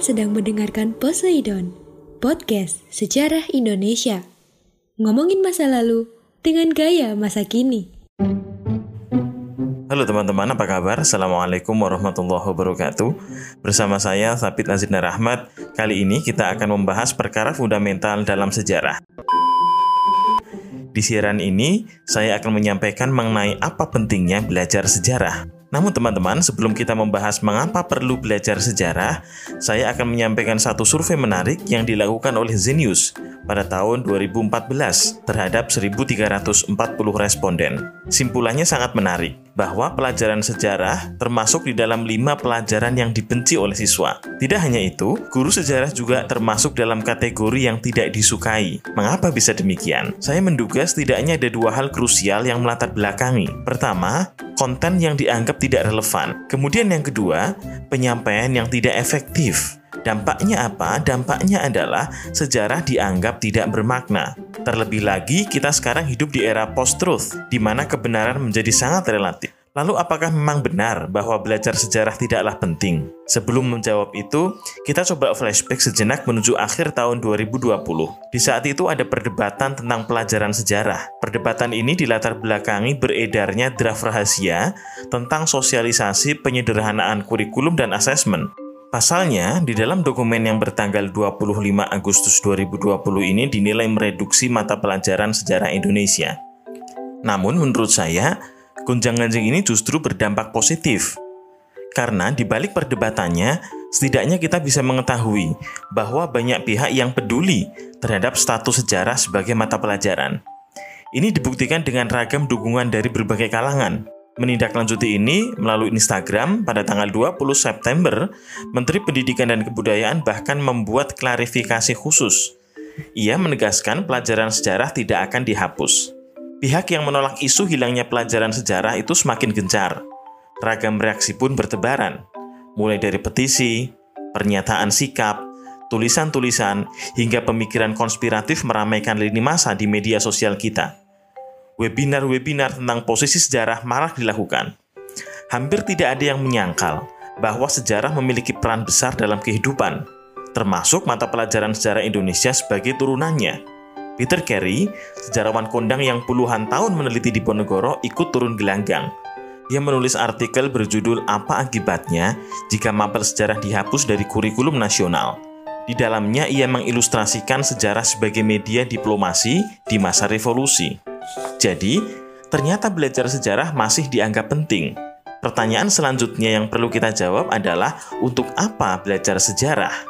Kalian sedang mendengarkan Poseidon, podcast sejarah Indonesia. Ngomongin masa lalu dengan gaya masa kini. Halo teman-teman, apa kabar? Assalamualaikum warahmatullahi wabarakatuh. Bersama saya, Sabit Azidna Rahmat. Kali ini kita akan membahas perkara fundamental dalam sejarah. Di siaran ini, saya akan menyampaikan mengenai apa pentingnya belajar sejarah. Namun teman-teman, sebelum kita membahas mengapa perlu belajar sejarah, saya akan menyampaikan satu survei menarik yang dilakukan oleh Zenius pada tahun 2014 terhadap 1340 responden. Simpulannya sangat menarik, bahwa pelajaran sejarah termasuk di dalam lima pelajaran yang dibenci oleh siswa. Tidak hanya itu, guru sejarah juga termasuk dalam kategori yang tidak disukai. Mengapa bisa demikian? Saya menduga setidaknya ada dua hal krusial yang melatar belakangi. Pertama, konten yang dianggap tidak relevan. Kemudian yang kedua, penyampaian yang tidak efektif. Dampaknya apa? Dampaknya adalah sejarah dianggap tidak bermakna. Terlebih lagi, kita sekarang hidup di era post-truth, di mana kebenaran menjadi sangat relatif. Lalu apakah memang benar bahwa belajar sejarah tidaklah penting? Sebelum menjawab itu, kita coba flashback sejenak menuju akhir tahun 2020. Di saat itu ada perdebatan tentang pelajaran sejarah. Perdebatan ini dilatar belakangi beredarnya draft rahasia tentang sosialisasi penyederhanaan kurikulum dan asesmen. Pasalnya, di dalam dokumen yang bertanggal 25 Agustus 2020 ini dinilai mereduksi mata pelajaran sejarah Indonesia. Namun menurut saya, gonjang-ganjing ini justru berdampak positif. Karena di balik perdebatannya, setidaknya kita bisa mengetahui bahwa banyak pihak yang peduli terhadap status sejarah sebagai mata pelajaran. Ini dibuktikan dengan ragam dukungan dari berbagai kalangan. Menindaklanjuti ini melalui Instagram pada tanggal 20 September, Menteri Pendidikan dan Kebudayaan bahkan membuat klarifikasi khusus. Ia menegaskan pelajaran sejarah tidak akan dihapus. Pihak yang menolak isu hilangnya pelajaran sejarah itu semakin gencar. Ragam reaksi pun bertebaran, mulai dari petisi, pernyataan sikap, tulisan-tulisan, hingga pemikiran konspiratif meramaikan lini masa di media sosial kita. Webinar-webinar tentang posisi sejarah marak dilakukan. Hampir tidak ada yang menyangkal bahwa sejarah memiliki peran besar dalam kehidupan, termasuk mata pelajaran sejarah Indonesia sebagai turunannya. Peter Carey, sejarawan kondang yang puluhan tahun meneliti di Ponegoro, ikut turun gelanggang. Ia menulis artikel berjudul Apa Akibatnya Jika Mapel Sejarah Dihapus dari Kurikulum Nasional. Di dalamnya ia mengilustrasikan sejarah sebagai media diplomasi di masa revolusi. Jadi, ternyata belajar sejarah masih dianggap penting. Pertanyaan selanjutnya yang perlu kita jawab adalah untuk apa belajar sejarah?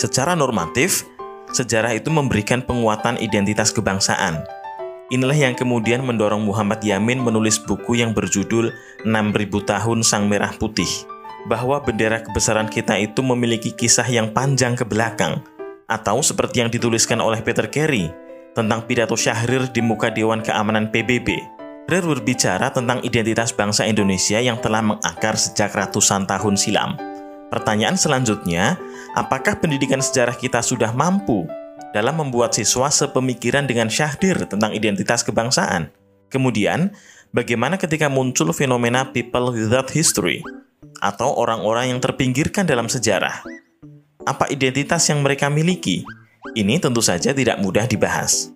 Secara normatif, sejarah itu memberikan penguatan identitas kebangsaan. Inilah yang kemudian mendorong Muhammad Yamin menulis buku yang berjudul 6000 Tahun Sang Merah Putih, bahwa bendera kebesaran kita itu memiliki kisah yang panjang ke belakang, atau seperti yang dituliskan oleh Peter Carey tentang pidato Syahrir di muka Dewan Keamanan PBB. Rir berbicara tentang identitas bangsa Indonesia yang telah mengakar sejak ratusan tahun silam. Pertanyaan selanjutnya, apakah pendidikan sejarah kita sudah mampu dalam membuat siswa sepemikiran dengan Syahdir tentang identitas kebangsaan? Kemudian, bagaimana ketika muncul fenomena people without history atau orang-orang yang terpinggirkan dalam sejarah? Apa identitas yang mereka miliki? Ini tentu saja tidak mudah dibahas.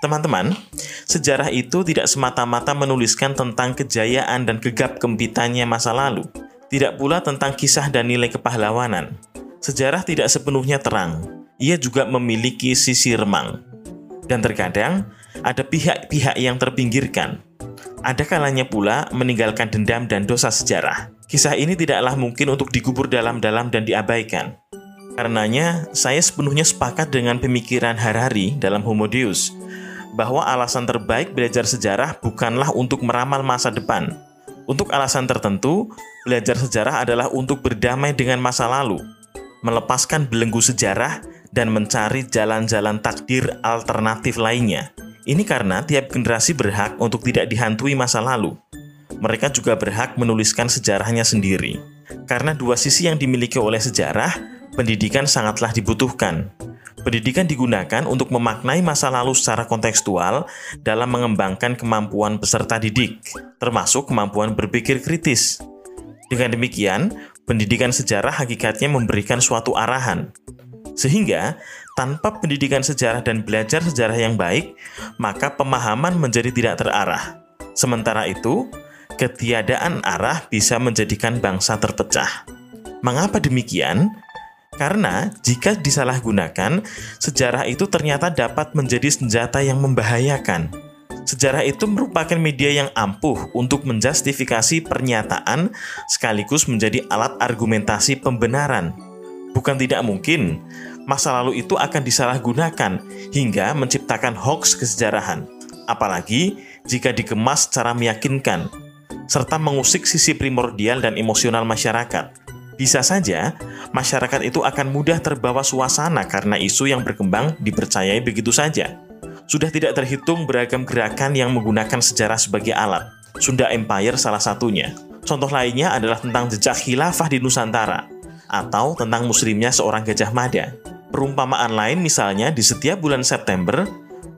Teman-teman, sejarah itu tidak semata-mata menuliskan tentang kejayaan dan gegap gempitannya masa lalu, tidak pula tentang kisah dan nilai kepahlawanan. Sejarah tidak sepenuhnya terang, ia juga memiliki sisi remang. Dan terkadang, ada pihak-pihak yang terpinggirkan. Ada kalanya pula meninggalkan dendam dan dosa sejarah. Kisah ini tidaklah mungkin untuk dikubur dalam-dalam dan diabaikan. Karenanya, saya sepenuhnya sepakat dengan pemikiran Harari dalam Homo Deus, bahwa alasan terbaik belajar sejarah bukanlah untuk meramal masa depan. Untuk alasan tertentu, belajar sejarah adalah untuk berdamai dengan masa lalu, melepaskan belenggu sejarah, dan mencari jalan-jalan takdir alternatif lainnya. Ini karena tiap generasi berhak untuk tidak dihantui masa lalu. Mereka juga berhak menuliskan sejarahnya sendiri. Karena dua sisi yang dimiliki oleh sejarah, pendidikan sangatlah dibutuhkan. Pendidikan digunakan untuk memaknai masa lalu secara kontekstual dalam mengembangkan kemampuan peserta didik, termasuk kemampuan berpikir kritis. Dengan demikian, pendidikan sejarah hakikatnya memberikan suatu arahan. Sehingga, tanpa pendidikan sejarah dan belajar sejarah yang baik, maka pemahaman menjadi tidak terarah. Sementara itu, ketiadaan arah bisa menjadikan bangsa terpecah. Mengapa demikian? Karena jika disalahgunakan, sejarah itu ternyata dapat menjadi senjata yang membahayakan. Sejarah itu merupakan media yang ampuh untuk menjustifikasi pernyataan sekaligus menjadi alat argumentasi pembenaran. Bukan tidak mungkin, masa lalu itu akan disalahgunakan hingga menciptakan hoax kesejarahan. Apalagi jika dikemas secara meyakinkan, serta mengusik sisi primordial dan emosional masyarakat. Bisa saja, masyarakat itu akan mudah terbawa suasana karena isu yang berkembang dipercayai begitu saja. Sudah tidak terhitung beragam gerakan yang menggunakan sejarah sebagai alat. Sunda Empire salah satunya. Contoh lainnya adalah tentang jejak khilafah di Nusantara, atau tentang muslimnya seorang Gajah Mada. Perumpamaan lain misalnya di setiap bulan September,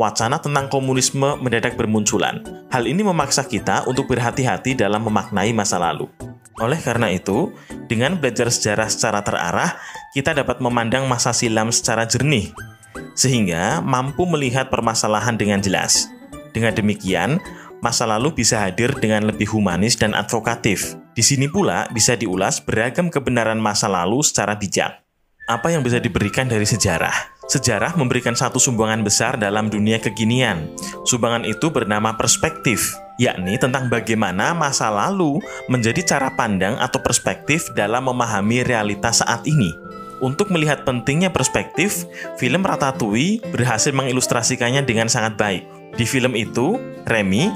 wacana tentang komunisme mendadak bermunculan. Hal ini memaksa kita untuk berhati-hati dalam memaknai masa lalu. Oleh karena itu, dengan belajar sejarah secara terarah, kita dapat memandang masa silam secara jernih, sehingga mampu melihat permasalahan dengan jelas. Dengan demikian, masa lalu bisa hadir dengan lebih humanis dan advokatif. Di sini pula bisa diulas beragam kebenaran masa lalu secara bijak. Apa yang bisa diberikan dari sejarah? Sejarah memberikan satu sumbangan besar dalam dunia kekinian. Sumbangan itu bernama perspektif, yakni tentang bagaimana masa lalu menjadi cara pandang atau perspektif dalam memahami realitas saat ini. Untuk melihat pentingnya perspektif, film Ratatouille berhasil mengilustrasikannya dengan sangat baik. Di film itu, Remy,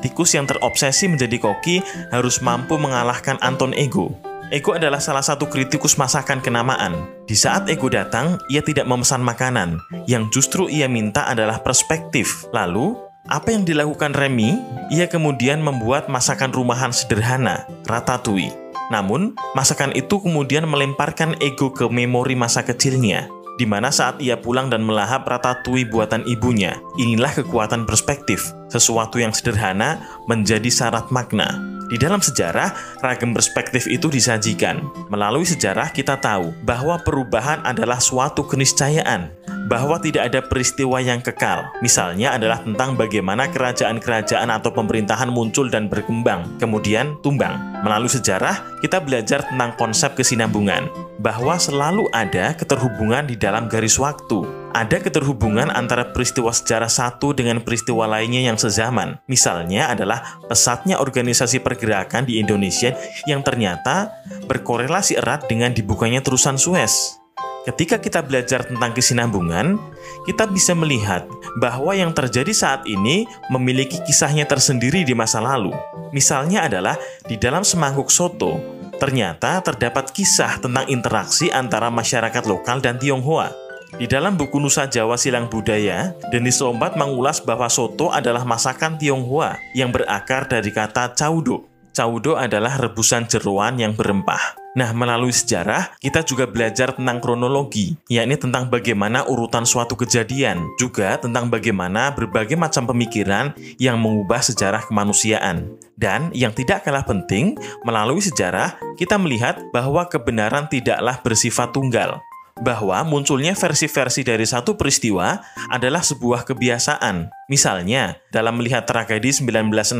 tikus yang terobsesi menjadi koki, harus mampu mengalahkan Anton Ego, Ego adalah salah satu kritikus masakan kenamaan. Di saat Ego datang, ia tidak memesan makanan. Yang justru ia minta adalah perspektif. Lalu, apa yang dilakukan Remy? Ia kemudian membuat masakan rumahan sederhana, ratatouille. Namun, masakan itu kemudian melemparkan Ego ke memori masa kecilnya di mana saat ia pulang dan melahap ratatouille buatan ibunya. Inilah kekuatan perspektif. Sesuatu yang sederhana menjadi syarat makna. Di dalam sejarah, ragam perspektif itu disajikan. Melalui sejarah, kita tahu bahwa perubahan adalah suatu keniscayaan, bahwa tidak ada peristiwa yang kekal. Misalnya adalah tentang bagaimana kerajaan-kerajaan atau pemerintahan muncul dan berkembang, kemudian tumbang. Melalui sejarah, kita belajar tentang konsep kesinambungan, bahwa selalu ada keterhubungan di dalam garis waktu ada keterhubungan antara peristiwa sejarah satu dengan peristiwa lainnya yang sezaman. Misalnya adalah pesatnya organisasi pergerakan di Indonesia yang ternyata berkorelasi erat dengan dibukanya terusan Suez. Ketika kita belajar tentang kesinambungan, kita bisa melihat bahwa yang terjadi saat ini memiliki kisahnya tersendiri di masa lalu. Misalnya adalah di dalam semangkuk soto, ternyata terdapat kisah tentang interaksi antara masyarakat lokal dan Tionghoa. Di dalam buku Nusa Jawa Silang Budaya, Denis Lombat mengulas bahwa soto adalah masakan Tionghoa yang berakar dari kata caudo. Caudo adalah rebusan jeruan yang berempah. Nah, melalui sejarah, kita juga belajar tentang kronologi, yakni tentang bagaimana urutan suatu kejadian, juga tentang bagaimana berbagai macam pemikiran yang mengubah sejarah kemanusiaan. Dan yang tidak kalah penting, melalui sejarah, kita melihat bahwa kebenaran tidaklah bersifat tunggal, bahwa munculnya versi-versi dari satu peristiwa adalah sebuah kebiasaan. Misalnya, dalam melihat tragedi 1965,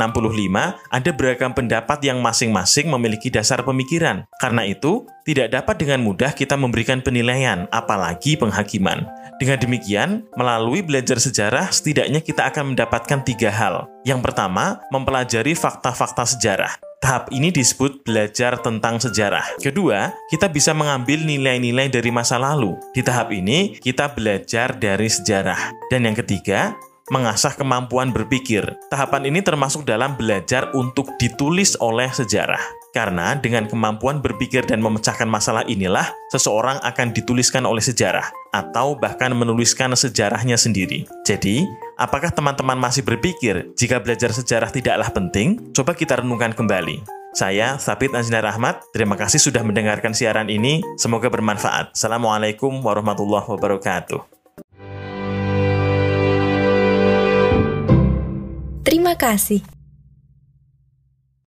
ada beragam pendapat yang masing-masing memiliki dasar pemikiran. Karena itu, tidak dapat dengan mudah kita memberikan penilaian, apalagi penghakiman. Dengan demikian, melalui belajar sejarah, setidaknya kita akan mendapatkan tiga hal. Yang pertama, mempelajari fakta-fakta sejarah. Tahap ini disebut belajar tentang sejarah. Kedua, kita bisa mengambil nilai-nilai dari masa lalu. Di tahap ini, kita belajar dari sejarah. Dan yang ketiga, mengasah kemampuan berpikir. Tahapan ini termasuk dalam belajar untuk ditulis oleh sejarah. Karena dengan kemampuan berpikir dan memecahkan masalah inilah seseorang akan dituliskan oleh sejarah atau bahkan menuliskan sejarahnya sendiri. Jadi, Apakah teman-teman masih berpikir jika belajar sejarah tidaklah penting? Coba kita renungkan kembali. Saya, Sabit Anjina Rahmat, terima kasih sudah mendengarkan siaran ini. Semoga bermanfaat. Assalamualaikum warahmatullahi wabarakatuh. Terima kasih.